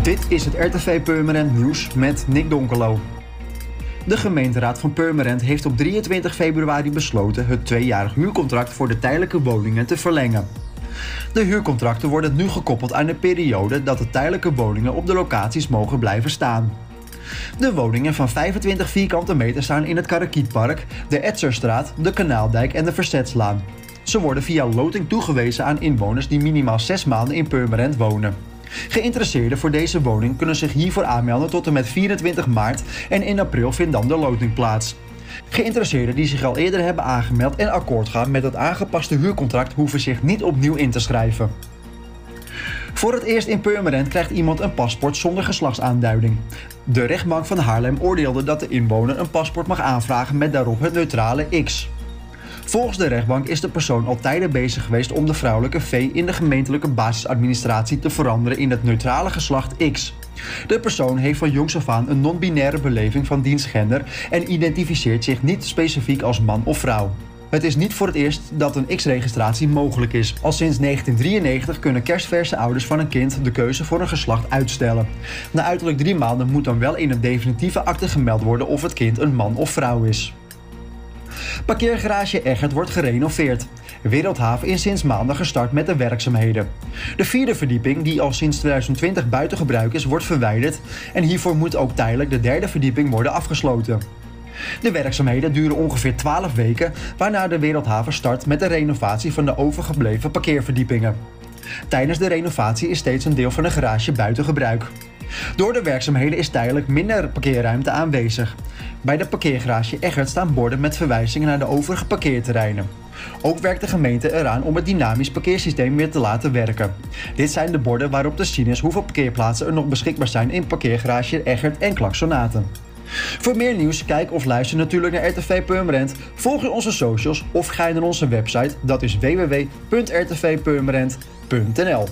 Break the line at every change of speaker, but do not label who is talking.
Dit is het RTV Purmerend Nieuws met Nick Donkelo. De gemeenteraad van Purmerend heeft op 23 februari besloten het tweejarig huurcontract voor de tijdelijke woningen te verlengen. De huurcontracten worden nu gekoppeld aan de periode dat de tijdelijke woningen op de locaties mogen blijven staan. De woningen van 25 vierkante meter staan in het Karakietpark, de Etzerstraat, de Kanaaldijk en de Verzetslaan. Ze worden via loting toegewezen aan inwoners die minimaal 6 maanden in Purmerend wonen. Geïnteresseerden voor deze woning kunnen zich hiervoor aanmelden tot en met 24 maart en in april vindt dan de loting plaats. Geïnteresseerden die zich al eerder hebben aangemeld en akkoord gaan met het aangepaste huurcontract hoeven zich niet opnieuw in te schrijven. Voor het eerst in Purmerend krijgt iemand een paspoort zonder geslachtsaanduiding. De rechtbank van Haarlem oordeelde dat de inwoner een paspoort mag aanvragen met daarop het neutrale X. Volgens de rechtbank is de persoon al tijden bezig geweest om de vrouwelijke V in de gemeentelijke basisadministratie te veranderen in het neutrale geslacht X. De persoon heeft van jongs af aan een non-binaire beleving van dienstgender en identificeert zich niet specifiek als man of vrouw. Het is niet voor het eerst dat een X-registratie mogelijk is. Al sinds 1993 kunnen kerstverse ouders van een kind de keuze voor een geslacht uitstellen. Na uiterlijk drie maanden moet dan wel in een definitieve akte gemeld worden of het kind een man of vrouw is. Parkeergarage Egert wordt gerenoveerd. Wereldhaven is sinds maandag gestart met de werkzaamheden. De vierde verdieping, die al sinds 2020 buiten gebruik is, wordt verwijderd en hiervoor moet ook tijdelijk de derde verdieping worden afgesloten. De werkzaamheden duren ongeveer 12 weken, waarna de Wereldhaven start met de renovatie van de overgebleven parkeerverdiepingen. Tijdens de renovatie is steeds een deel van de garage buiten gebruik. Door de werkzaamheden is tijdelijk minder parkeerruimte aanwezig. Bij de parkeergarage Egert staan borden met verwijzingen naar de overige parkeerterreinen. Ook werkt de gemeente eraan om het dynamisch parkeersysteem weer te laten werken. Dit zijn de borden waarop te zien is hoeveel parkeerplaatsen er nog beschikbaar zijn in parkeergarage Egert en Klaksonaten. Voor meer nieuws, kijk of luister natuurlijk naar RTV Purmerend. Volg onze socials of ga naar onze website, dat is www.rtvpurmerend.nl.